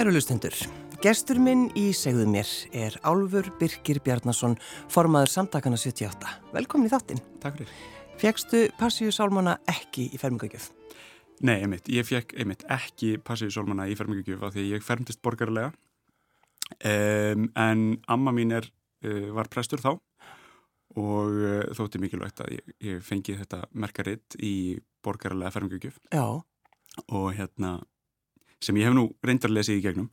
Kæru lustendur, gestur minn í segðu mér er Álfur Birkir Bjarnason, formaður samtakana 78. Velkomin í þáttinn. Takk fyrir. Fjækstu Passíu Sálmanna ekki í fermingagjöf? Nei, einmitt, ég fekk einmitt ekki Passíu Sálmanna í fermingagjöf af því ég fermtist borgarlega um, en amma mín er, uh, var prestur þá og uh, þótti mikilvægt að ég, ég fengi þetta merkaritt í borgarlega fermingagjöf. Já. Og hérna sem ég hef nú reyndar lesið í gegnum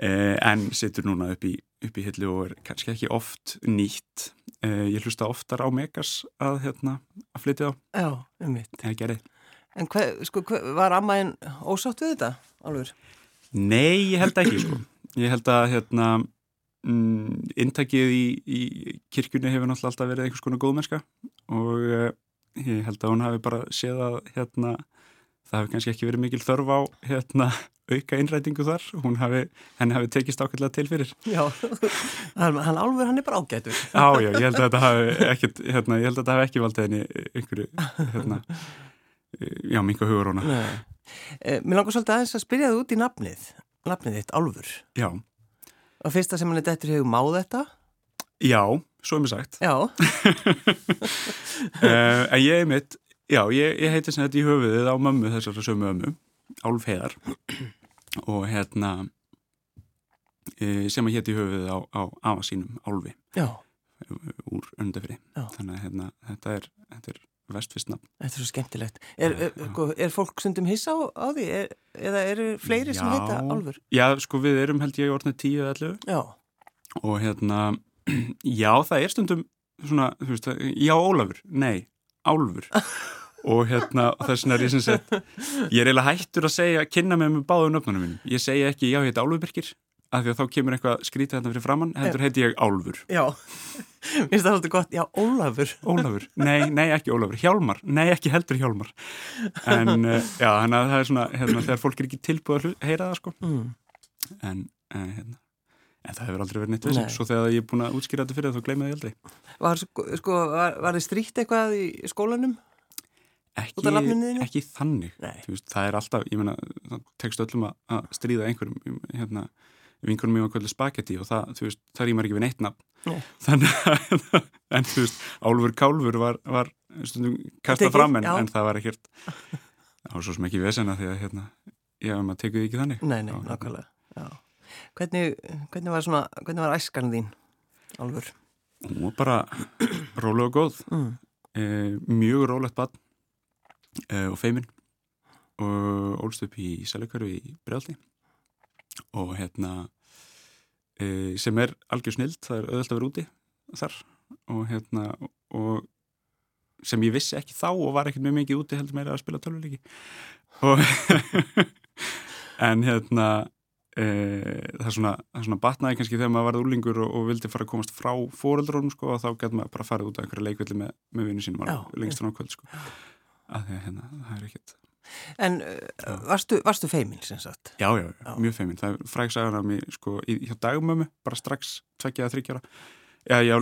eh, en situr núna upp í, upp í hillu og er kannski ekki oft nýtt. Eh, ég hlusta oftar á Megas að, hérna, að flytja á. Já, um mitt. En hver, sko, hver, var ammaðin ósátt við þetta, Álfur? Nei, ég held ekki, sko. Ég held að, hérna, mm, intakið í, í kirkjunni hefur náttúrulega alltaf verið einhvers konar góðmennska og eh, ég held að hún hafi bara séð að, hérna, það hefði kannski ekki verið mikil þörf á hérna, auka innrætingu þar. Hafi, henni hafi tekist ákveðlega til fyrir. Já, hann, hann álfur hann er bara ágætur. Já, já, ég held að þetta hafi ekki, hérna, ég held að þetta hafi ekki valdið henni einhverju, hérna já, minga hugur hona eh, Mér langar svolítið aðeins að spyrja það út í nafnið nafnið þitt, Álfur. Já. Og fyrsta sem hann er dættur hefur máð þetta? Já, svo er mér sagt. Já. Uh, En ég er mitt Já, ég, ég heiti sem þetta í höfuðið á mömmu þessara sömu ömmu, Álf Heiðar. Og hérna e, sem að hétti í höfuðið á, á afa sínum Álfi. Já. úr öndafri þannig að hérna, þetta er, er vestfistnafn. Þetta er svo skemmtilegt. Er, er, sko, er fólk sundum hissa á, á því? Eða eru fleiri já, sem heita Álfur? Já, sko við erum held ég orðinni 10-11 og hérna já, það er stundum svona, þú veist, já Ólafur, nei Álfur og hérna þess vegna er ég sem sett ég er eiginlega hættur að segja kynna mig með báðum nöfnunum minn ég segja ekki já, ég heiti Álfur Birkir af því að þá kemur eitthvað skrítið hérna fyrir framann heldur heiti ég Álfur. Já, mér finnst það svolítið gott, já, Ólafur. Ólafur, nei, nei, ekki Ólafur. Hjálmar, nei, ekki heldur Hjálmar. En uh, já, að það er svona hérna, þegar fólk er ekki tilbúið að heyra það sko. Mm. en, uh, hérna En það hefur aldrei verið neitt vissum, svo þegar ég er búin að útskýra þetta fyrir það, þá gleymaði ég aldrei. Var, sko, sko var, var þið stríkt eitthvað í skólanum? Ekki, ekki þannig. Veist, það er alltaf, ég menna það tekst öllum að stríða einhverjum hérna, vinkunum mjög að kvölda spagetti og það, þú veist, það rýmar ekki við neitt nafn. Þannig að en þú veist, Álfur Kálfur var, var stundum kasta fram en, en það var ekkert á svo sem ekki vesena því að hérna, já, maður tekuði ekki þannig. Nei, nei, nákvæmlega hvernig, hvernig var svona, hvernig var æskan þín, Álfur? Hún var bara rólega og góð. Mm. e, mjög rólegt bann og feimin og ólst upp í Sælaukværu í Brealdi og hérna uh, sem er algjör snild, það er öðvöld að vera úti þar. Og hérna og sem ég vissi ekki þá og var ekkert mjög mikið úti heldur meira að spila tölvuleiki. Og en hérna e, það er svona, svona batnaði kannski þegar maður varði úrlingur og, og vildi fara að komast frá fóreldrónum sko og þá getur maður bara að fara út á einhverja leikvelli með, með vinnu sínum lengst frá kvöld sko að því að hérna, það er ekkert En uh, varstu, varstu feimin sem sagt? Já, já, já. mjög feimin það er fræksagan af mig, sko, í, hjá dagmömmu bara strax tveggjaða þryggjara já, já,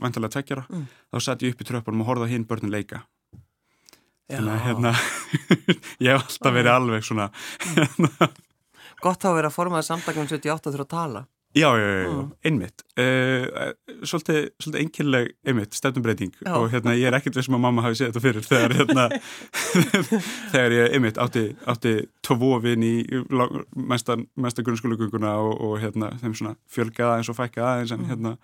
vantilega tveggjara mm. þá satt ég upp í tröfbólum og horða hinn börnun leika. Þannig að hérna ég hef alltaf verið alveg svona Gott þá að vera að formaða samdagnum 78 þurfa að tala Já, já, já, mm. einmitt uh, svolítið, svolítið enginleg einmitt, stefnumbreyting og hérna ég er ekkert við sem að mamma hafi séð þetta fyrir þegar hérna þegar ég einmitt átti, átti tóvofin í mesta, mesta grunnskólugunguna og, og hérna þeim svona fjölgaða eins og fækkaða eins en mm. hérna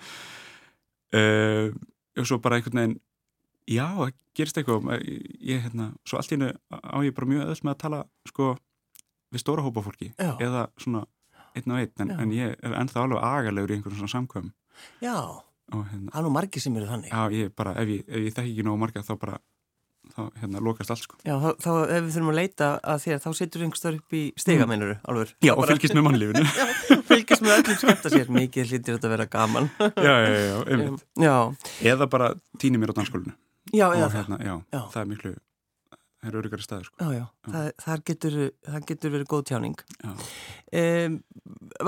uh, og svo bara einhvern veginn já, það gerist eitthvað ég hérna, svo allt í hennu á ég bara mjög öðvöld með að tala sko við stóra hópa fólki já. eða svona einn og einn, en, en ég er ennþá alveg agalegur í einhvern svona samkvæm Já, hérna, það er nú margi sem eru þannig. Já, ég bara, ef ég, ég þekki ekki nógu marga þá bara, þá hérna lokast allt sko. Já, þá, þá ef við þurfum að leita að þér þá setur einhverstaður upp í stiga, mm. alveg Já, og fylgist með mannlífinu. Já, fylgist með öllum skemta sér mikið hlýttir þetta að vera gaman. Já, já, já, einmitt. Já. Eða bara týni mér á danskólinu Já, eða hérna, já, já, það er miklu það er öryggari staður sko. Já, já, það, það, getur, það getur verið góð tjáning um,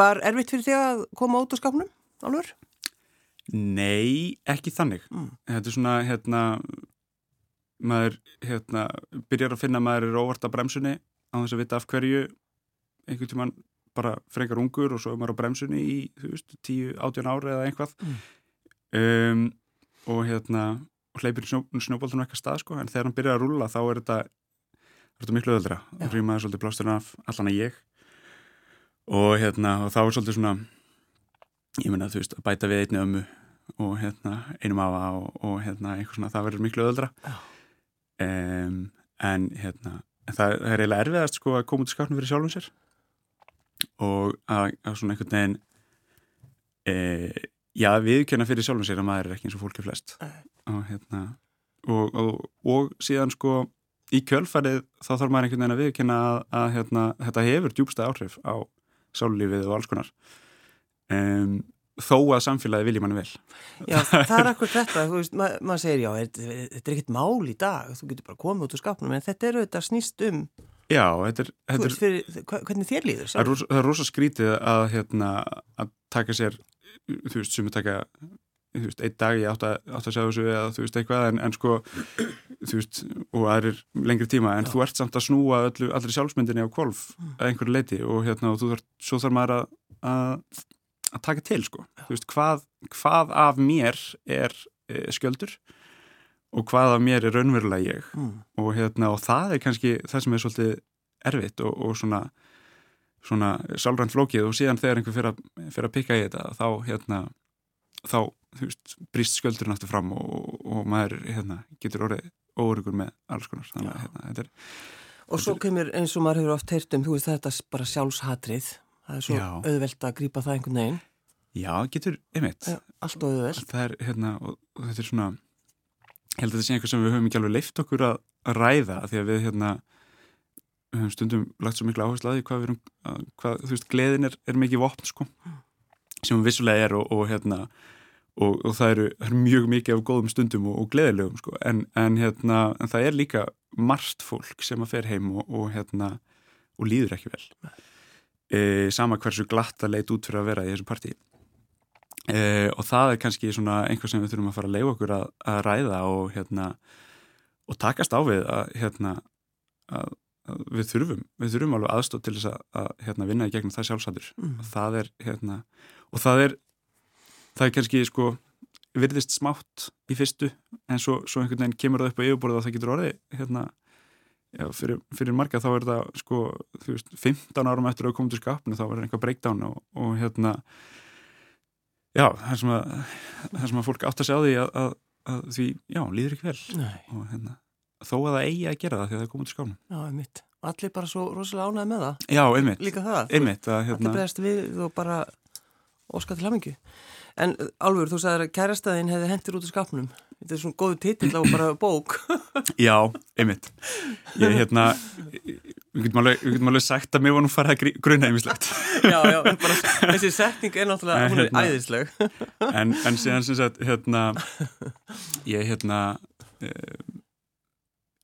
Var erfitt fyrir þig að koma út á skapnum, Álur? Nei, ekki þannig mm. Þetta er svona, hérna maður, hérna byrjar að finna að maður er óvart að bremsunni á þess að vita af hverju einhvern tíman bara frekar ungur og svo er maður á bremsunni í, þú veist, 10-18 ári eða einhvað Mm. um, og hérna og hleypir snjó, snjóboltunum eitthvað stað sko en þegar hann byrjar að rúlla þá er þetta er þetta miklu öðra, Já. rýmaði svolítið blásturinn af allan að ég. Og hérna, og þá er svolítið svona ég meina, þú veist, að bæta við einni ömmu og hérna, einum afa og, og hérna, eitthvað svona, það verður miklu öðra um, en hérna en það, er eiginlega erfiðast sko að koma út í skápnum fyrir sjálfum sér. Og að, að svona einhvern veginn e, já, viðkjöna fyrir sjálfum sér að maður er ekki eins og fólki flest. Og hérna og, og, og síðan sko í kjölfarið þá þarf maður einhvern veginn að viðkjöna að, að hérna, þetta hefur djúbsta áhrif á sálulífið og alls konar. Um, þó að samfélagi vilji manni vel. Já, það er akkur þetta, þú veist, ma maður segir já, þetta þetta er ekkert mál í dag, þú getur bara komið út úr skapnum, en þetta er auðvitað snýst um, já, þetta er, þetta er fyrir, hvernig þér líður það er, rosa, er skrítið að, hérna, að taka sér þú veist, sem að taka þú veist, einn dag ég átt að, átt að sjá þessu eða þú veist, eitthvað, en, en sko þú veist, og aðrir lengri tíma en Já. þú ert samt að snúa öllu, allri sjálfsmyndinni á kvolf að einhverju leiti og hérna, og þú þarf, svo þarf maður að, að, að taka til, sko þú veist, hvað, hvað af mér er e, skjöldur og hvað af mér er raunverulega ég Mm. og, hérna, og það er kannski það sem er svolítið erfitt og, og svona, svona sálrænt flókið og síðan þegar einhver fyrir að, fyrir að pikka í þetta þá, hérna, þá veist, brýst skjöldurinn aftur fram og, og maður hérna, getur orðið óurugur með alls konar. Þannig hérna, þetta er Og svo kemur eins og maður hefur oft heyrt um, þú veist, þetta er bara sjálfshatrið, það er svo Já. auðvelt að grípa það einhvern veginn, já, getur, einmitt. Já, allt auðvelt. það er, hérna, og, þetta er svona held að þetta sé eitthvað sem við höfum ekki alveg leift okkur að, að ræða því að við hérna við höfum stundum lagt svo miklu áherslu að því hvað við erum, að, hvað, þú veist, gleðin er, er mikið vopn, sko, sem hún vissulega er og, og hérna og, og það, eru, eru mjög mikið af góðum stundum og, og gleðilegum, sko, en, en hérna en það er líka margt fólk sem að fer heim og, og hérna og líður ekki vel. E, sama hversu glatt að leit út fyrir að vera í þessu partí. E, og það er kannski svona einhver sem við þurfum að fara að leiða okkur að, að ræða og hérna og takast á við að hérna að, við þurfum við þurfum alveg aðstótt til þess að, að hérna, vinna í gegnum það sjálfsættur Mm. það er hérna og það er það er kannski sko virðist smátt í fyrstu en svo, svo einhvern veginn kemur það upp á yfirborðið og það getur orðið hérna já, fyrir, fyrir marga þá er það sko veist, 15 árum eftir að koma til skapnu þá verður einhvað breakdown og, og hérna já, það sem að það sem að fólk átt að segja á því að, að, að því, já, líður ekki vel. Nei, og hérna, þó að það eigi að gera það því að það komið til skapnu já, einmitt. Allir bara svo rosalega ánæði með það, Já, einmitt, líka það. einmitt að, Allir hérna, bregðast við og bara óska til hamingju. En uh, Álfur, þú sagðir að kærastæðin hefði hendur út úr skapnum. Þetta er svona góðu titill á bara bók. já, einmitt ég, hérna við getum alveg, við getum alveg sagt að mér var nú farið að grunna einmislegt já, já, bara, þessi setning er náttúrulega, Nei, hún er hérna- æðisleg. en, en síðan sem sagt hérna ég hérna uh,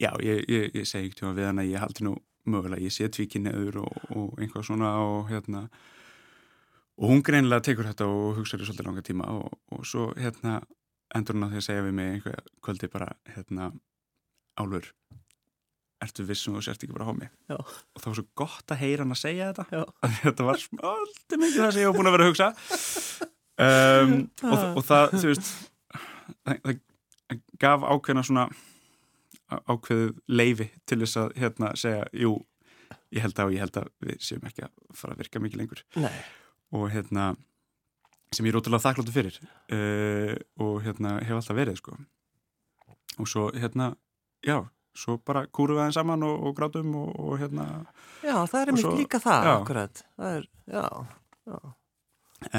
já, ég, ég, ég segi ekki tjóma við hann að ég haldi nú mögulega, ég sé tvíkin neður og, og einhvað svona og hérna og hún greinilega tekur þetta og hugsaður í svolítið langa tíma og, og svo hérna endur hún á því að segja við mig einhver kvöldi bara hérna Álfur ertu vissum og sért ekki bara Já. og það var svo gott að heyra hann að segja þetta. Já. að þetta var svolítið mikið það sem ég var búin að vera að hugsa. Um, og, og það þú veist það, það gaf ákveðna svona á- ákveðið leifi til þess að hérna segja, jú ég held að og ég held að við séum ekki að fara að virka mikið lengur. Nei, og hérna sem ég er ótrúlega þakkláttu fyrir uh, og hérna hef alltaf verið sko og svo hérna já, svo bara kúrum við aðeins saman og, og grátum og, og hérna já, það er svo- líka það, já. akkurat. Það er, já, já.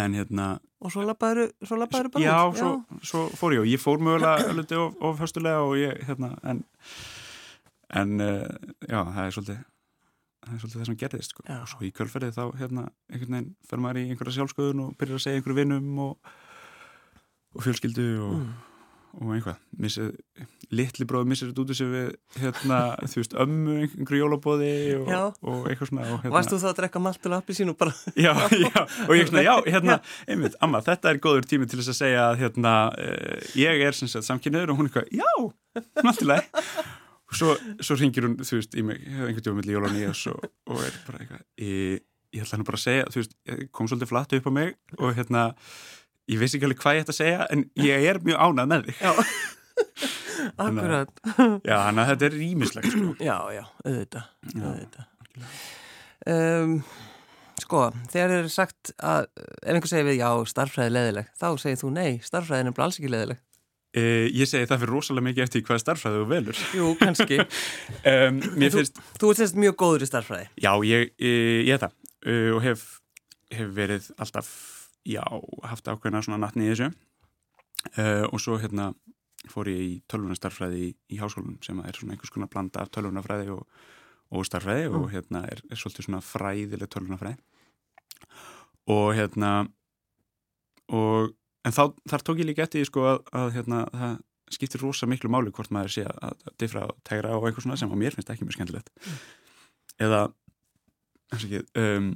en hérna Og svo labbaður bara já, út. svo, svo fór ég og ég fór mögulega hluti of, of höstulega og ég hérna en, en uh, já, það er svolítið það er svolítið það sem gerðist sko. Og svo í kjölferðið þá hérna einhvern veginn fer maður í einhverja sjálfsköðun og byrjar að segja einhverju vinnum og, og fjölskyldu og, Mm. og einhvað litli bróður missir þetta út úr sig við hérna, þú veist, ömmu einhverju jólabóði og, og eitthvað svona og, hérna, Varst þú þá að drekka maltul appi sín og bara, já, já, og ég svona, já, hérna einmitt, amma, þetta er góður tími til þess að segja að hérna, uh, ég er sem sagt samkynniður og hún eitthvað, já, og svo, svo ringir hún, þú veist, í mig einhvern tíma milli jólan í og, og er bara eitthvað, í, ég ætla hann bara að segja, þú veist, ég kom svolítið flatt upp á mig og hérna, ég vissi ekki alveg hvað ég ætti að segja en ég er mjög ánað með þig. Já, akkurat. Já, þannig að þetta er rýmislegt, sko. Já, já, auðvitað, Já. auðvitað. Um, sko, þegar er sagt að ef einhver segir við, já, starffræði leðileg, þá segir þú, nei, starffræðin er bara alls ekki leðileg. E, ég segi það fyrir rosalega mikið eftir hvaða starffræðu þú velur. Jú, kannski. Um, mér finnst, Þú ert semst mjög góður í starffræði. já, ég, ég, ég er það uh, og hef, hef verið alltaf, já, haft ákveðna svona nattni í þessu uh, og svo hérna fór ég í tölvunastarfræði í, í háskólanum sem er svona einhvers konar blanda af tölvunafræði og, og starfræði og hérna er, er svolítið svona fræðileg tölvunafræði og hérna og en þá, þar tók ég líka eftir sko að, að hérna það skiptir rosa miklu máli hvort maður sé að, diffra og tegra og eitthvað svona sem á mér finnst ekki mjög skemmtilegt. Eða ekki, um,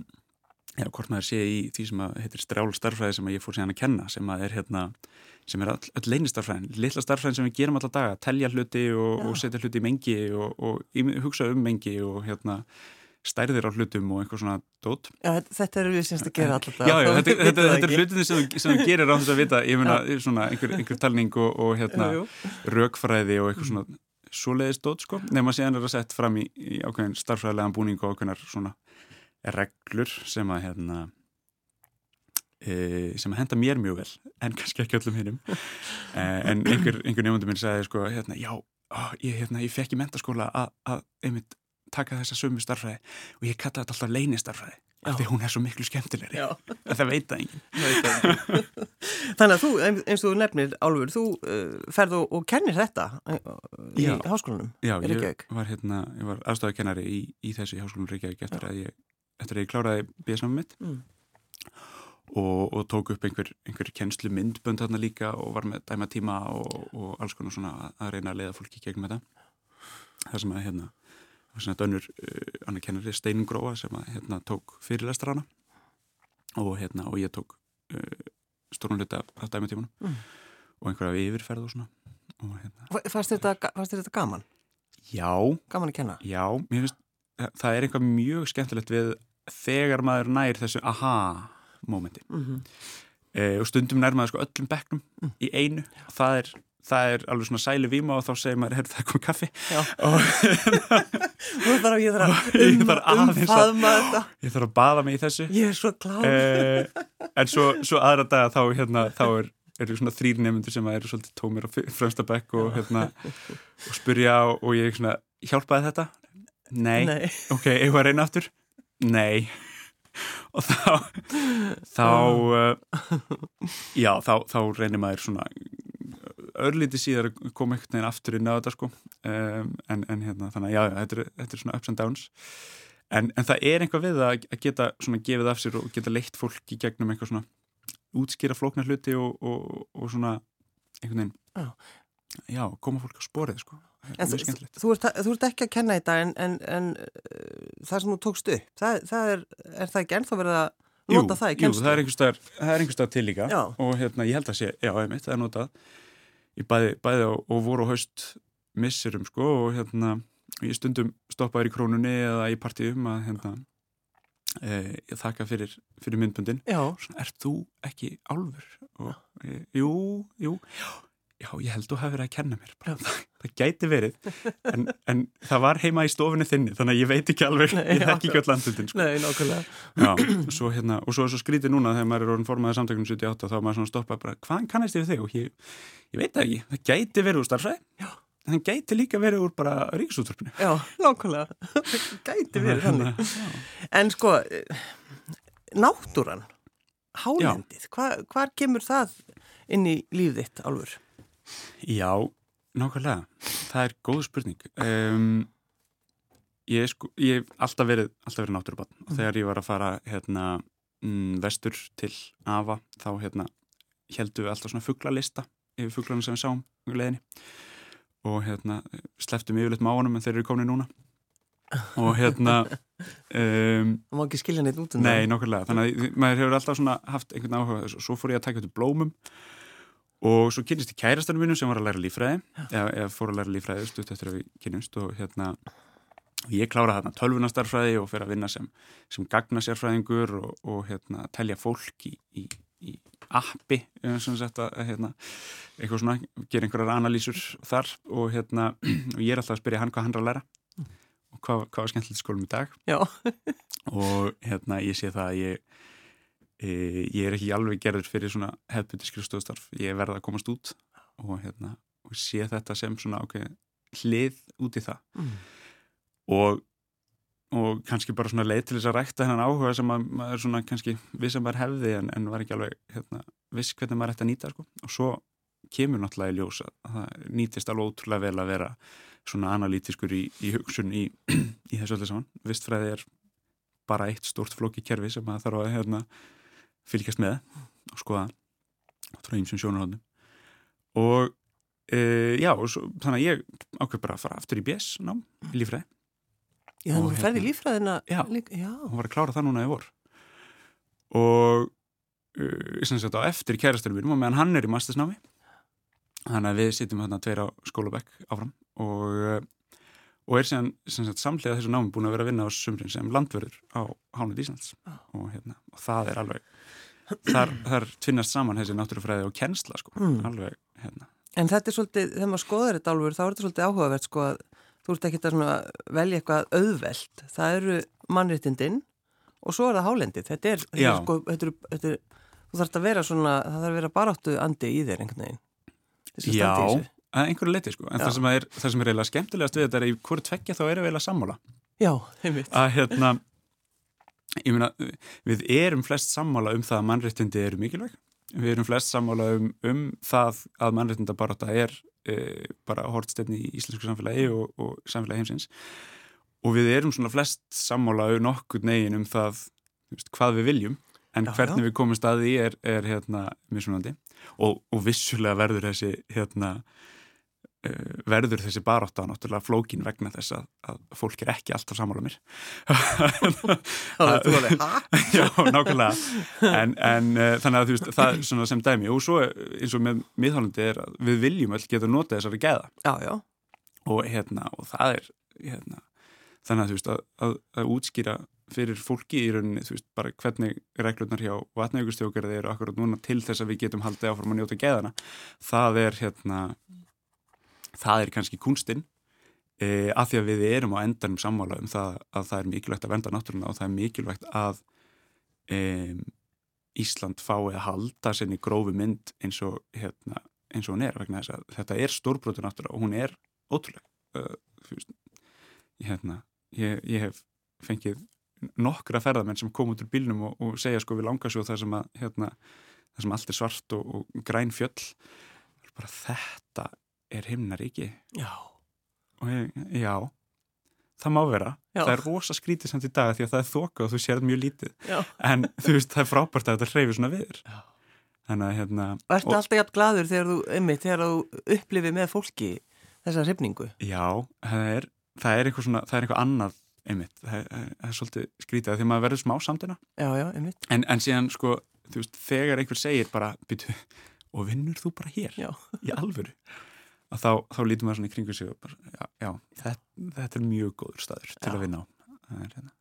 já, hvort maður sé í því sem að heitir strjál starfræði sem að ég fór síðan að kenna sem að er hérna sem er all, öll leini starfræðin, litla starfræðin sem við gerum alla daga, telja hluti og, og setja hluti í mengi og, og hugsa um mengi og hérna stærðir á hlutum og eitthvað svona dót. Já, þetta eru við semst að gera alltaf. Já, já, þetta, þetta, þetta er hlutinni sem, sem þú gerir á þess að vita, ég meina, svona einhver, einhver talning og, og hérna jú. rökfræði og eitthvað svona svoleiðis dót, sko, nema síðan er það sett fram í, í ákveðin starffræðilegan búning og ákveðinar svona reglur sem að hérna e, sem að henda mér mjög vel en kannski ekki öllum hinnum e, en einhver, einhver nefndur minn sagði sko, hérna, já, ó, ég, hérna, ég fekk í mentaskóla að, að einmitt taka þessa sömu starffræði og ég kalla þetta alltaf leini starffræði af því hún er svo miklu skemmtilegri en það veit það enginn Þannig að þú, eins og þú nefnir, Álfur, þú uh, ferð og, og kennir þetta uh, í Já. háskólanum. Já, ég var hérna, ég var aðstofakennari í, í þessu í háskólum Reykjavík eftir að eftir að ég kláraði BSM mitt Mm. og, og tók upp einhver, einhver kennslu myndbönd þarna líka og var með dæma tíma og, og alls konar svona að, að reyna að leiða fólki í gegnum þetta. Það sem að hérna, var svona dönnur uh, annar kennari Steinun Gróa sem að hérna tók fyrirlestra hana og hérna, og ég tók uh, stórun hluta af dæma tímanum Mm. og einhverja yfirferð og svona og hérna, Fa- Fannst þetta, þetta gaman? já, Gaman að kenna? Já, mér finnst það- það er eitthvað mjög skemmtilegt við þegar maður nær þessu aha momenti Mm -hmm. e, og stundum nær maður sko öllum bekknum Mm. í einu og það er, það er alveg svona sælu víma og þá segir maður, heyrðu það er komið kaffi Já. og Þú þarf ég þarf að um, að- umfaðma þetta. ég þarf að baða mig í þessu Ég er svo klár. e, en svo, svo aðra daga þá, hérna, þá er eru svona þrýr nefndur sem eru svolítið tómir á bekk og, hérna, og spurja og, ég svona, hjálpaði þetta? Nei. Nei. ok, eigum við að reyna aftur? Nei og þá þá uh, já, þá, þá reynir maður svona örlítið síðar að koma einhvern veginn aftur inn á þetta sko. Um, en, en hérna, þannig að já, já, þetta er, þetta er svona ups and downs. En, en það er einhvað við það að geta svona gefið af sér og geta leitt fólk í gegnum eitthvað svona útskýra flóknar hluti og, og, og svona einhvern veginn Já. já, koma fólk á sporið sko. Er En þú, ert, þú ert ekki að kenna þetta en, en, en uh, það sem þú tókst upp, það, það er, er það ekki ennþá verið að nota í jú, það er einhver staðar, það er einhver staðar til líka. Og hérna, ég held að sé, já, einmitt, það er notað í bæði, bæði og, og voru haust missurum, sko, og hérna ég stundum stoppaður í krónunni eða í partíum að hérna e, ég þakka fyrir, fyrir svona, ert þú ekki álfur? og e, jú, jú já, ég held þú hafi verið að kenna mér bara, það, það gæti verið en, en það var heima í stofunni þinni þannig að ég veit ekki alveg, Nei, ég þekki ekki öll landundin sko. nei, nákvæmlega. Já, og svo, hérna, og svo er svo skrítið núna þegar maður er orðin formaðið samtökunum 78 þá er maður svona stoppað bara, hvaðan kannast ég við þig? Og ég, ég veit ekki, það gæti verið úr starfræði, en það gæti líka verið úr bara ríkisútvarpinu. Já, nákvæmlega. Gæti verið þannig. En sko, eh, náttúran, hálendið, hva, hvar kemur það inn í líf þitt, Álfur? Já, nákvæmlega, það er góð spurning. Um, ég, sko, hef alltaf verið, verið náttúrubann og þegar ég var að fara hérna, mm, vestur til Afa þá hérna, heldum við alltaf svona fugglalista yfir fugglarna sem við sáum í leiðinni. Og hérna, sleftum yfirleitt máanum en þeir eru komin núna. Og hérna um, Það má ekki skilja neitt út um Nei, nákvæmlega, þannig að maður hefur alltaf svona haft einhvern áhuga, þessu. svo fór ég að taka þetta blómum og svo kynist ég kærastanum mínum sem var að læra lífræði eða, eða fór að læra lífræði stutt eftir að við kynumst og hérna ég klára þarna tölvunastarfræði og fyrir að vinna sem, sem gagnasérfræðingur og, og hérna, telja fólk í, í, í appi sagt, að, hérna, eitthvað svona, gera einhverjar analýsur þar og, hérna, og ég er alltaf að spyrja hann hvað hann er að læra og hvað, hvað var skemmtilegt skólum í dag. Og hérna ég sé það að ég ég er ekki alveg gerður fyrir svona hefðbyrti skrifstofstarf, ég verða að komast út og hérna og sé þetta sem svona okkur hlið út í það. Mm. Og, og kannski bara svona leið til þess að rækta hennan áhuga sem að maður svona kannski viss að maður hefði en, en var ekki alveg hérna, viss hvernig maður ætti að nýta sko. og svo kemur náttúrulega í ljósa að það nýtist alveg ótrúlega vel að vera svona analítiskur í, í hugsun í, í þessu öllu saman. Vistfræði er bara eitt stort flóki kerfi sem maður þarf að hérna, fylgjast með og skoða frá einsum sjónarhóndum og e, já, og svo, þannig að ég ákveð bara að fara aftur í BS nám í lífræði Já, þannig að þú ferði hérna- lífræðina Já, hún var að klára það núna í vor. Og uh, ég sanns að á eftir kærasturum mínum og meðan hann er í mastersnámi þannig að við sittum hérna tveir á skólabekk áfram og, uh, og er síðan samlega þessu námi búin að vera að vinna á sumrin sem landverður á Hánu Díslands ah. og, hérna, og það er alveg þar, þar tvinnast saman þessi náttúrufræði og kennsla sko, mm. alveg hérna En þetta er svolítið, þegar maður skoður þetta alveg, þá er þetta svolítið áhugavert sko að þú ert ekki að velja eitthvað auðveld, það eru mannréttindinn og svo er það hálendið, þetta er, þetta sko, þetta er, þetta er þú þarfst að vera svona, það þarf að vera baráttu andi í þér einhvern veginn. Já, einhverju leiti sko, en það sem, er, það sem er eiginlega skemmtilegast við þetta er í hverju tveggja þá erum við eiginlega sammála. Já, heimitt. Að hérna, ég meina, við erum flest sammála um það að mannréttindi eru mikilvæg, við erum flest sammála um, um það að mannréttindabarátta er e, bara hortstefni í íslensku samfélagi og, og samfélagi heimsins. Og við erum svona flest sammála auð nokkur negin um það veist, hvað við viljum en já, hvernig já. við komum staði er, er hérna misunandi og, og vissulega verður þessi hérna Eh, verður þessi barátt á náttúrulega flókin vegna þess að, að fólk er ekki alltaf samála mér. Já, nákvæmlega. En, en uh, þannig að þú veist það er svona sem dæmi. Og svo eins og með miðhálandi er að við viljum öll geta nota þessari geða já, já. Og, hérna, og það er hérna, þannig að þú veist að, að, að útskýra fyrir fólki í rauninni, þú veist, bara hvernig reglurnar hjá vatnaugustjókar eru akkurat núna til þess að við getum haldið áfram að njóta geðana það er hérna það er kannski kunstinn e, af því að við erum á endanum sammála um það að það er mikilvægt að venda náttúruna og það er mikilvægt að e, Ísland fái að halda senni grófi mynd eins og, hérna, eins og hún er vegna þess að þetta er stórbrotur náttúra og hún er ótrúlega uh, hérna, ég, ég hef fengið nokkra ferðamenn sem kom út úr bílnum og, og segja sko við langarsjóð það sem að hérna, það sem allt er svart og, og græn fjöll. Bara þetta er himnaríki. Já. Ég, já. Það má vera, já. það er rosa skrítið samt í dag því að það er þoka og þú sér mjög lítið. Já. en þú veist það er frábært að þetta hreyfi svona viður þannig að hérna og ertu og, alltaf jægt gladur þegar þú, einmitt, þegar þú upplifið með fólki þessa hrifningu? Já, það er það er eitthvað, svona, það er eitthvað annað einmitt, það er, það er svolítið skrítið því að maður verður smá samtina en, en síðan sko, þú veist, þegar einhver segir bara, og vinnur þú bara hér? Í alvöru að þá, þá lítum við svona í kringu sig og bara, já, já þetta, þetta er mjög góður staður til já. að vinna á hérna.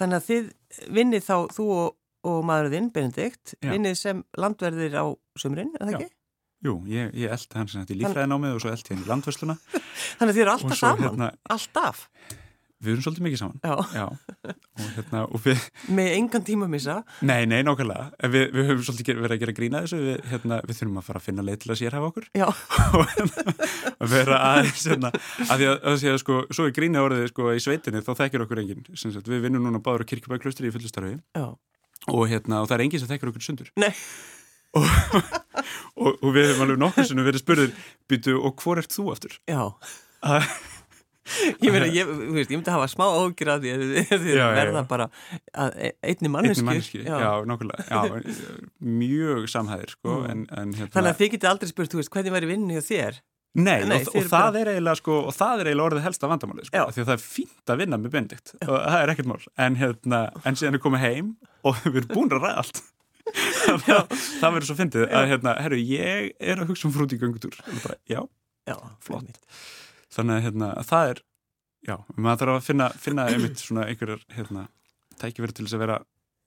Þannig að þið vinnið þá, þú og, og maðurðinn, Benedikt, vinnið sem landverðir á sömurinn, er það ekki? Jú, ég, ég eldi hans í lífræðinámið og svo eldi henni í landversluna Þannig að þið eru alltaf saman, hérna, alltaf Við erum svolítið mikið saman. Já. Já. Og hérna, og við... Með engan tíma missa? Nei, nei, nákvæmlega. Við, við höfum svolítið verið að gera grína þessu. Við, hérna, við þurfum að fara að finna leið til að sérhafa okkur. Já. og hérna, að vera aðeins, hérna, að því að, að, því að sko, svo er grína orðið, sko, í sveitinni, þá þekkir okkur enginn. Sagt, við vinnum núna báður á kirkjubæklustri í fullustarfi. Já. Og hérna, og það er enginn sem þekkir okkur sundur. Nei. Og, og, og við hefum alveg nokkur sem verið ég meina, ég, ég myndi að hafa smá ágjur að því að þið verða bara e, einni manneski. Einni já, já nokkulega, já, mjög samhæðir, sko, mm. en, en hérna... Þannig að þið geti aldrei spurt, veist, hvernig væri vinni hjá þér? Nei, Nei og, og, það eiginlega, sko, og það er eiginlega orðið helsta vandamáli, sko, því að það er fínt að vinna með bendikt, og það er ekkert mál, en hérna, en síðan er komið heim og við erum búin að ræða allt. það, það verður svo fyndið að, hérna, herru, ég er að hugsa um frúti í bara, já, já flott þannig að hérna, það er já, maður þarf að finna, finna einmitt svona einhverjar hérna, tækifæri til þess að vera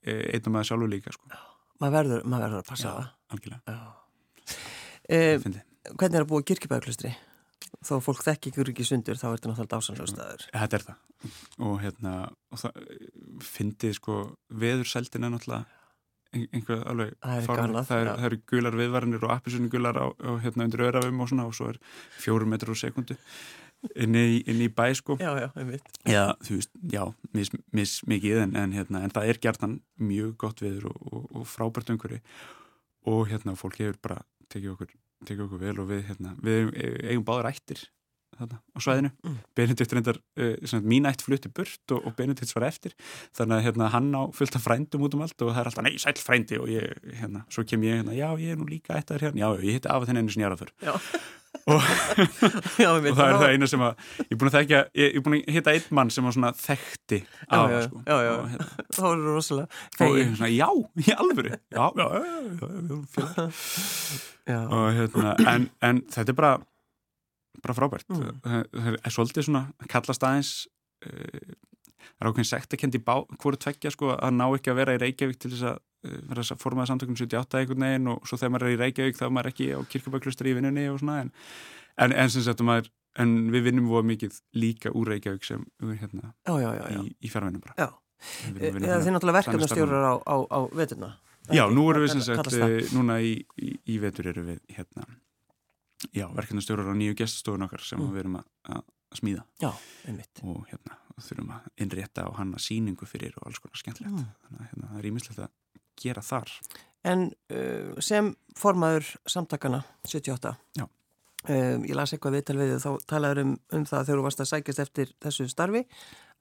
e, einn og maður sjálfur líka sko. maður verður, maður verður að passa Já, það. algjörlega. Fyndi. hvernig er að búa kirkibæðuklustri þó fólk þekki ykkur ekki sundur þá er þetta náttúrulega dásanlega staður. Þetta er það. Og hérna og það fyndið sko veðursældin er náttúrulega ein- einhver alveg Það er galað, það, er, eru gular viðvarinir og appisunni gular á, á hérna undir öðrafum og svona og svo er fjórum metrar á sekundu inn í, inn í bæ sko. Já, já, einmitt. Já, þú veist, já, mis, mis mikið en, en, hérna, en það er gertan mjög gott viður og, og, og frábært umhverfi. Og hérna fólk hefur bara tekið okkur, tekið okkur vel og við, hérna, við eigum báður ættir þarna á svæðinu. Mm. Benedikt reyndar, uh, sem sagt, mín ætt flutti burt og, og Benedikt var eftir þannig að hérna, hann á fullt af frændum út um allt og það er alltaf, nei, sæl frændi og ég, hérna, svo kem ég hérna, já, ég er nú líka ættar hérna, já, ég hitti af að þenni einu sinni ára fyrr Já. og, já, og það er það eina sem að ég er búin að þekka, ég er búin að hitta einn mann sem var svona þekkti Já, já, sko. já, já. og hérna, það rosalega og ég er svona, já, í alvöru já, já, já, já, já, já, já. já, og hérna, en, en þetta er bara bara frábært. Mm. það, er svolítið svona, kallast aðeins uh, það er ákveðin sekt að kendi bá hvort tveggja sko að ná ekki að vera í Reykjavík til þess að uh, vera þess að formaða samtökum 78 einhvern veginn og svo þegar maður er í Reykjavík þá er maður ekki á kirkjubæklustri í vinnunni og svona en, en, en sem sagt maður en við vinnum voru mikið líka úr Reykjavík sem við hérna já, já, já, í, í fjárvinnum bara. Þið náttúrulega þannig verkefnastjórar á, á, á veturna? Já, nú erum við sem sagt, eh, núna í, í, í vetur erum við hérna, já, verkefnastjórar á nýju geststofun okkar sem Mm. við erum að, smíða já, einmitt og hérna þurfum að innrétta og hanna síningu fyrir og alls konar skemmtilegt. Mm. Þannig að hérna, það er ímislegt að gera þar. En uh, sem formaður samtakana 78 Já. um, ég las eitthvað viðtal við þá talaður um, um það þegar þú varst að sækjast eftir þessu starfi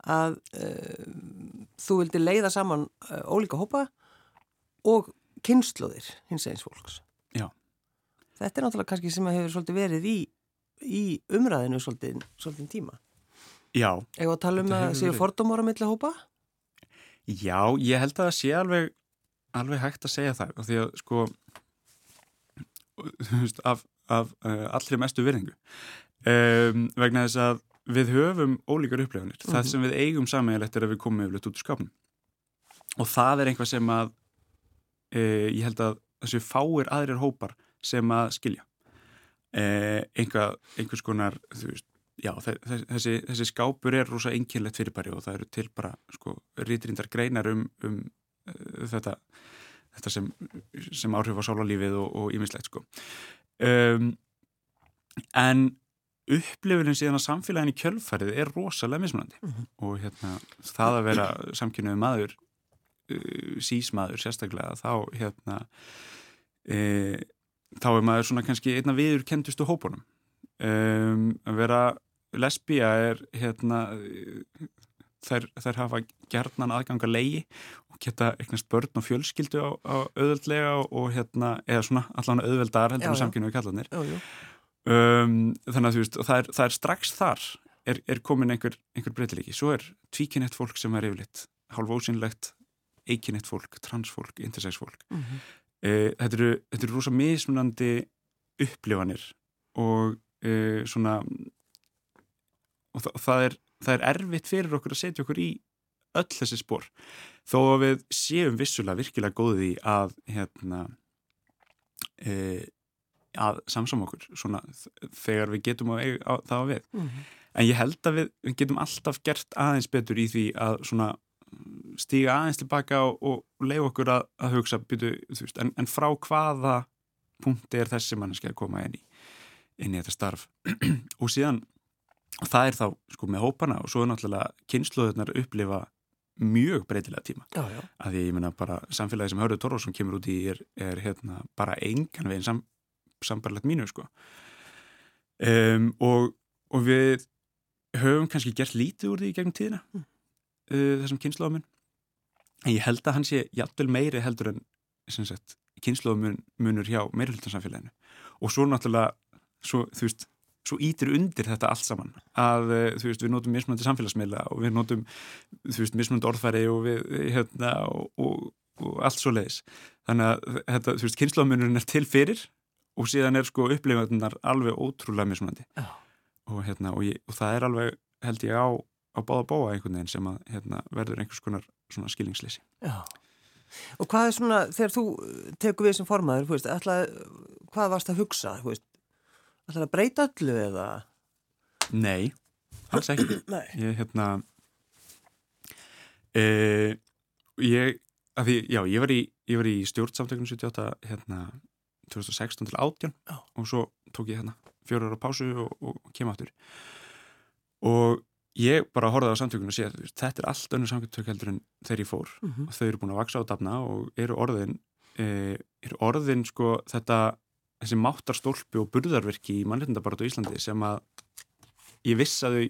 að uh, þú vildi leiða saman uh, ólíka hópa og kynnslóðir hins eins fólks. Þetta er náttúrulega kannski sem að hefur verið í, í umræðinu svolítið, svolítið tíma. Já, Eða að tala um að séu fordómar á milli hópa? já, ég held að það sé alveg, alveg hægt að segja það og því að sko af, af uh, allri mestu virðingu um, vegna þess að við höfum ólíkar upplifanir. Það Mhm. sem við eigum sammeðilegt er að við komum yfirleitt út úr skapnum. Og það er eitthvað sem að e, ég held að þessu fáir aðrir hópar sem að skilja. E, einhvað, einhvers konar, veist, já, þe- þe- þessi, þessi skápur er rosa einkynlegt fyrirbæri og það eru til bara, sko, rítrindar greinar um, um uh, þetta, þetta sem, sem áhrif á sálarlífið og, ímislegt, sko. Um, en upplifunin síðan að samfélagin í kjölfarið er rosalega mismunandi Mhm. og hérna það að vera samkynnuð maður uh, sísmaður sérstaklega þá hérna e, þá er maður svona kannski einna viður kentustu hópunum. Um, að vera lesbía er hérna þær, þær hafa gerðnan aðganga leiði og geta eignast börn og fjölskyldu á, á auðveldlega og, hérna, eða svona allan auðveldar heldur en já. samkynnuðu kallanir um, þannig að þú veist, það er, það er strax þar er, er komin einhver, einhver breytileiki. Svo er tvíkynett fólk sem er yfirleitt hálf ósynlegt, eikinett fólk transfólk, intersex fólk. Mm -hmm. E, þetta, eru, þetta eru rosa mismunandi upplifanir og e, svona og það, það, er, það er erfitt fyrir okkur að setja okkur í öll þessi spór þó að við séum vissulega virkilega góði að hérna e, að samsama okkur svona þegar við getum að á, það á við Mm -hmm. en ég held að við, við getum alltaf gert aðeins betur í því að svona stíga aðeins tilbaka og, og leiða okkur að, að hugsa byrju, veist, en, en frá hvaða punkti er þessi manneski að koma inn í inn í þetta starf og síðan það er þá sko með hópana og svo er náttúrulega kynsluðurnar upplifa mjög breytilega tíma Já, já. að því ég meina bara samfélagi sem Hörður Torfarsson kemur út í er, er hérna bara engan veginn sam, sambarlegt mínu sko um, og, og við höfum kannski gert lítið úr því gegnum tíðina Mm. Uh, þessum kynnslóðamun en ég held að hann sé jafnvel meiri heldur en kynnslóðamunur hjá meirultansamfélaginu og svo náttúrulega svo, þú veist, svo ítir undir þetta allt saman að uh, þú veist, við notum mismunandi samfélagsmiðla og við notum þú veist, mismunandi orðfæri og við hérna og, og, og allt svo leiðis þannig að þetta, þú veist, kynnslóðamunurinn er til fyrir og síðan er sko upplifundunar alveg ótrúlega mismunandi. Já. og hérna, og, ég, og það er alveg held ég á, á báða bóa einhvern veginn sem að hérna, verður einhvers konar svona skilningsleysi. Já. Og hvað er svona, þegar þú tekur við sem formaður, veist, ætla, hvað varst að hugsa, veist, ætla að breyta öllu eða? Nei, alls ekki. Nei. Ég, hérna, e, ég, því, já, ég var í, ég var í stjórnsamtökunum 78, hérna, 2016 til 18 Já. og svo tók ég hérna fjóru ára pásu og, og kem aftur og ég bara horfaði á samtökunum og sé að þetta er allt önnur samtök heldur en þegar ég fór. Mm -hmm. og þau eru búin að vaksa á dafna og eru orðin e, eru orðin sko þetta þessi máttarstólpi og burðarverki í mannleitindabaratu í Íslandi sem að ég viss að þau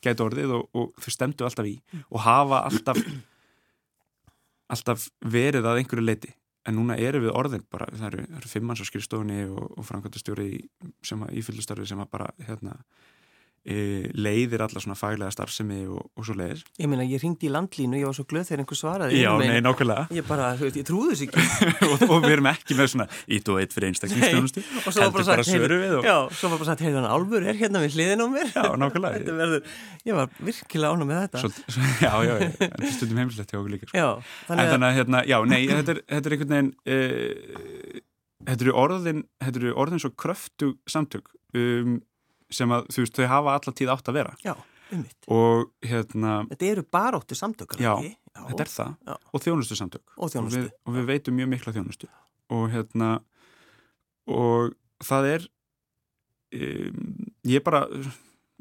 gæti orðið og, og þau stemdu alltaf í og hafa alltaf alltaf verið að einhverju leiti en núna eru við orðin bara, það eru, eru fimmans á skrifstofunni og, og framkvæmtastjóri sem að ífyllustarfi sem að bara hérna, leiðir alla svona faglega starfsemi og, og svo leiðir Ég meina, ég ringdi í landlínu, ég var svo glöð þegar einhver svaraði. Já, meina, nei, nákvæmlega Ég bara, þú veist, ég trúði þess ekki. og, og við erum ekki með svona ít og eitt fyrir einstaklingsstjónustu og svo var bara sagt, við og... já, svo var bara sagt, heyrðan, Álfur er hérna við hliðin á mér. Já, nákvæmlega Þetta verður, ég var virkilega ánum með þetta. Svo, svo, já, já, er stundum heimslegt hjá okkur líka sko. Já, En þannig að, þannig að, hérna, já, nei, þetta er, þetta er samtök um, sem að, þú veist, þau hafa alla tíð átt að vera já, og hérna, Þetta eru baróttu samtökar, Já? Já, þetta er það Já. og þjónustu samtök Og þjónustu. og við, og við veitum mjög mikla þjónustu og hérna og það er um, ég bara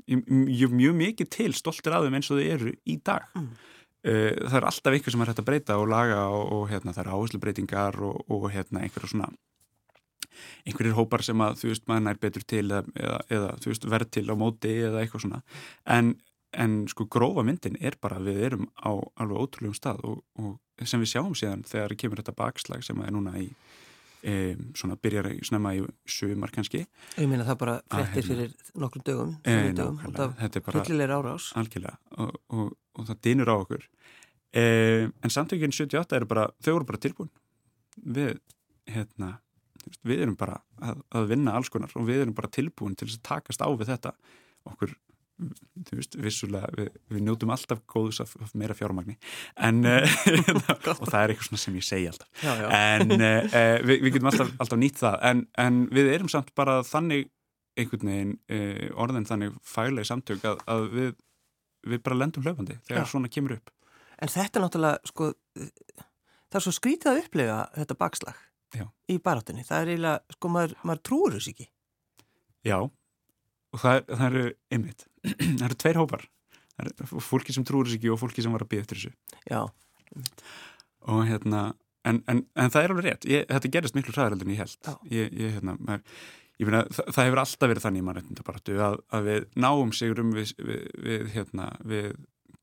ég, ég mjög mikið til stoltir af þeim eins og þau eru í dag Mm. uh, það er alltaf einhver sem er hægt að breyta og laga og, og hérna það er áherslubreytingar og, og hérna einhverja svona einhverjir hópar sem að þú veist maður nær betur til eða, eða, eða þú veist verð til á móti eða eitthvað svona. En, en sko grófa myndin er bara að við erum á alveg ótrúlegum stað og, og sem við sjáum síðan þegar kemur þetta bakslag sem er núna í e, svona byrjar snemma í sumar kannski. Ég meina það bara frettir hérna. fyrir nokkrum dögum, e, dögum þetta er bara hryllilegri árás. algjörlega. Og, og, og það dýnur á okkur. E, en samtökin 78 eru bara, þau eru bara tilbúin við hérna við erum bara að, að vinna alls konar og við erum bara tilbúin til að takast á við þetta okkur þú veist, vissulega, við, við njótum alltaf góðus af, af meira fjármagni en, uh, og það er eitthvað sem ég segi alltaf Já, já. en uh, við, við getum alltaf, alltaf nýtt það en, en við erum samt bara þannig einhvern veginn uh, orðin þannig faglega samtök að, að við, við bara lendum hlaupandi þegar Já. svona kemur upp En þetta er náttúrulega, sko, það er svo skrítið að upplega þetta bakslag. Í baráttunni. Það er eiginlega, sko, maður, maður trúur þess ekki. Já, og það, það eru einmitt, það eru tveir hópar. Það eru fólki sem trúur sig ekki og fólki sem var að býða eftir þessu. Já, og hérna, en, en, en það er alveg rétt. Ég, þetta gerist miklu hraðaraldur en ég held ég, ég, hérna, maður, ég meina, það, það hefur alltaf verið þannig í mannréttindabaratu að, að við náum sigurum við, við, við, hérna, við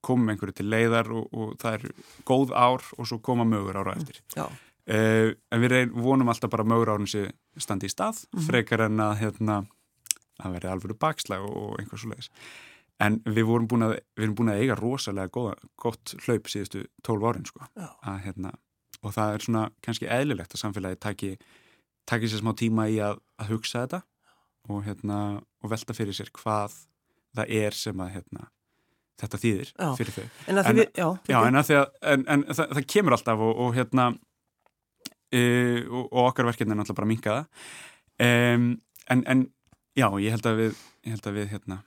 komum einhverju til leiðar og, og það er góð ár og svo koma mögur ára eftir. Já, Uh, en við reyn, vonum alltaf bara mögur árun sem standi í stað, frekar en að hérna, að verði alveg bakslag og, og einhver svo leiðis en við vorum búin að, við erum búin að eiga rosalega góða, gott hlaup síðustu 12 árin sko. Að, hérna, og það er svona kannski eðlilegt að samfélagi taki, taki sér smá tíma í að, að hugsa þetta og, hérna, og velta fyrir sér hvað það er sem að hérna, þetta þýðir Já. fyrir þau. En við, já, að, en, en það, það kemur alltaf og, og hérna e, og, og okkar verkefni er náttúrulega bara að minka það. Um, en, en já, ég held að við held að við hérna.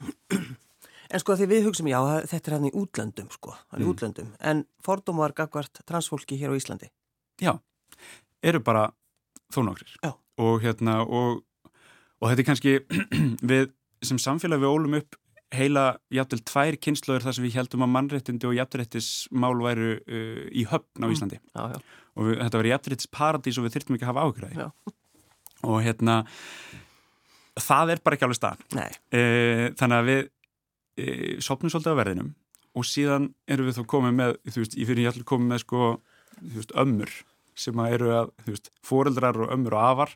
En sko því við hugsaum, já, þetta er hann í útlöndum, sko, hann í Mm. útlöndum, en fordómar gagvart transfólki hér á Íslandi. já, eru bara þó nokkrir. Og hérna og, og þetta er kannski við sem samfélag við ólum upp heila jafnvel tvær kynnslóður þar sem við heldum að mannréttindi og jafnréttismál væru uh, í höfn á Mm. Íslandi. Já, já, og við, þetta var jafnréttis paradís og við þyrftum ekki að hafa að Já. og hérna það er bara ekki alveg stað e, þannig að við e, sopnum svolítið á verðinum og síðan erum við þá komið með þú veist, ég fyrir ég allir komið með sko veist, ömmur sem að eru að þú veist, foreldrar og ömmur og afar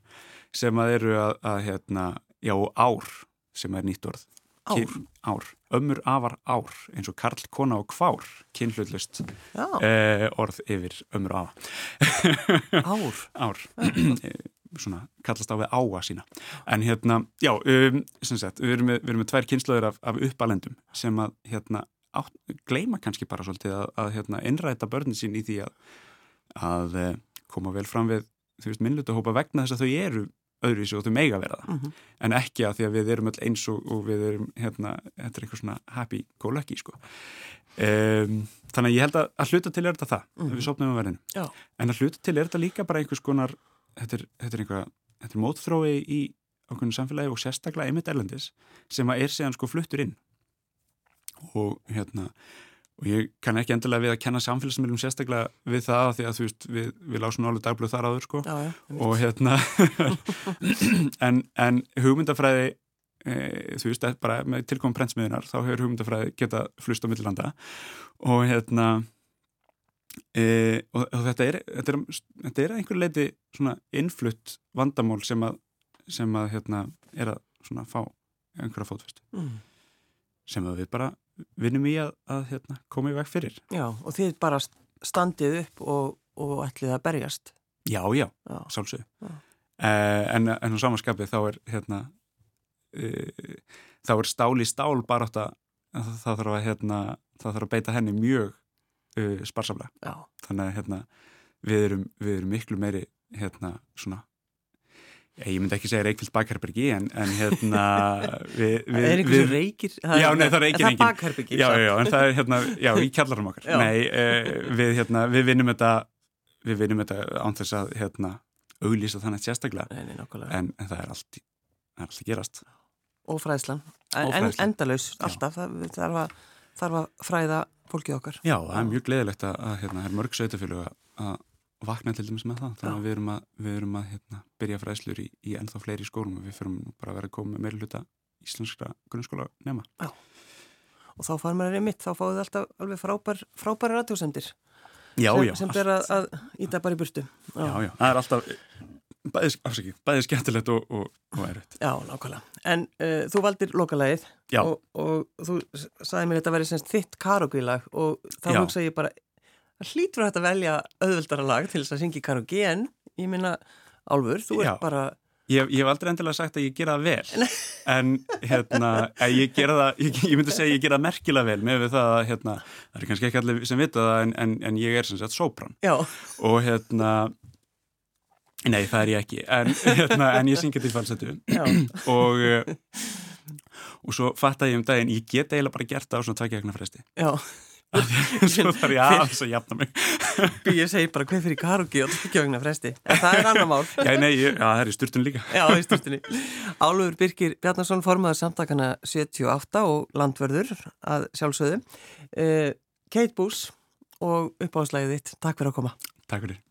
sem að eru að, að hérna, já, ár sem er nýtt orð ár, ár, ömmur, afar, ár eins og karl, kona og kvár kynhlutlust já, e, orð yfir ömmur afa. Ár, ár. Svona kallast á við áa sína. En hérna, já, um, sem sagt við erum með, við erum með tvær kynslaður af, af uppalendum sem að hérna átt, gleima kannski bara svolítið að, að hérna, innræta börnin sín í því að, að eh, koma vel fram við þú veist, minnlutu hópa vegna þess að þau eru öðruvísi og þau meiga vera það. Mm -hmm. en ekki að því að við erum öll eins og, og við erum, hérna, þetta er eitthvað svona happy go lucky, sko. Um, þannig að ég held að að hluta til er þetta það, mm -hmm. við sopnum á verðinu en að hluta til er þetta líka bara einhvers konar þetta er, þetta er einhvað, þetta er mótþrói í okkurna samfélagi og sérstaklega einmitt erlendis sem að er séðan sko fluttur inn. Og hérna og ég kann ekki endilega við að kenna samfélagsmiðlum sérstaklega við það því að þú veist við, við lásum alveg dagblöð þar áður sko. Já, já, og hérna en, en hugmyndafræði e, þú veist, bara með tilkomum prentsmiðunar þá hefur hugmyndafræði geta flust á millilanda og hérna e, og, og þetta er þetta er, þetta er einhver leiti svona innflutt vandamál sem að sem að hérna er að svona fá einhverja fótfest mm. sem að við bara vinnum í að, að hérna, koma í veg fyrir. Já, og þið bara standið upp og, og ætlið að berjast. Já, já, já. sálsög. Eh, en, en á samanskapið þá er hérna, e, þá er stál í stál bara átt að það þarf að, hérna, það þarf að beita henni mjög e, sparsamlega. Já. Þannig að hérna, við, erum, við erum miklu meiri hérna, svona Ég myndi ekki segja Reykjavík bakherbergi en, en hérna við, við, Það er einhvers við, reykir? Já, nei, það er reykir engin bakherbergi Já, já, en það er hérna, já, í kjallarum okkar. Já. Nei, eh, við hérna, við vinnum þetta við vinnum þetta án þess að hérna, auglýsa þannig sérstaklega. Nei, nei, en, en það er allt það er allt gerast. Og fræðslan, en, endalaus alltaf, það þarf að, þarf að fræða fólkið okkar. Já, það er mjög gleðilegt að, að hérna, er mörg sveitafélag að vakna til dæmis með það. Þannig að við erum að, við erum að hérna, byrja fræðslur í, í ennþá fleiri skólum og við fyrum bara að vera að koma með meira hluta íslenskra grunnskóla nema. Já. og þá far maður einmitt, þá fáið þið alltaf alveg frábær, frábæri radiosendir sem, sem ber að, að íta bara í burtu. Já, já, já. það er alltaf bæðið, afsaki, bæðið skemmtilegt og, og, og erfitt. Já, nákvæmlega, en uh, þú valdir lokalægið og, og þú sagði mér þetta að vera þitt karokvílag og þá hugsa ég bara hlýtur að þetta velja auðvöldara lag til þess að syngja karaoke en ég minna Álfur, þú ert bara Ég, ég hef aldrei endilega sagt að ég gera það vel. En hérna ég, það, ég, ég myndi segja að ég gera það merkilega vel með það að hérna, það er kannski ekki allir sem vita það en, en, en ég er sem sagt sopran Já. og hérna nei það er ég ekki. En, hérna, en ég syngja til falsetu og og svo fatt að ég um daginn ég get eiginlega bara gert það á svona tveikjagna fresti. Já Svo þarf ég aðeins að jafna mig. Ég segi bara hvað fyrir karugi og tryggjöfingna fresti. En það er annar mál. Já, nei, já, það er í sturtun líka. Já, í sturtunni. Álur Birkir Bjarnarsson formaður samtakana 78 og landverður að sjálfsögðu. Eh, Kate Boos og uppáðslæðið þitt. Takk fyrir að koma. Takk fyrir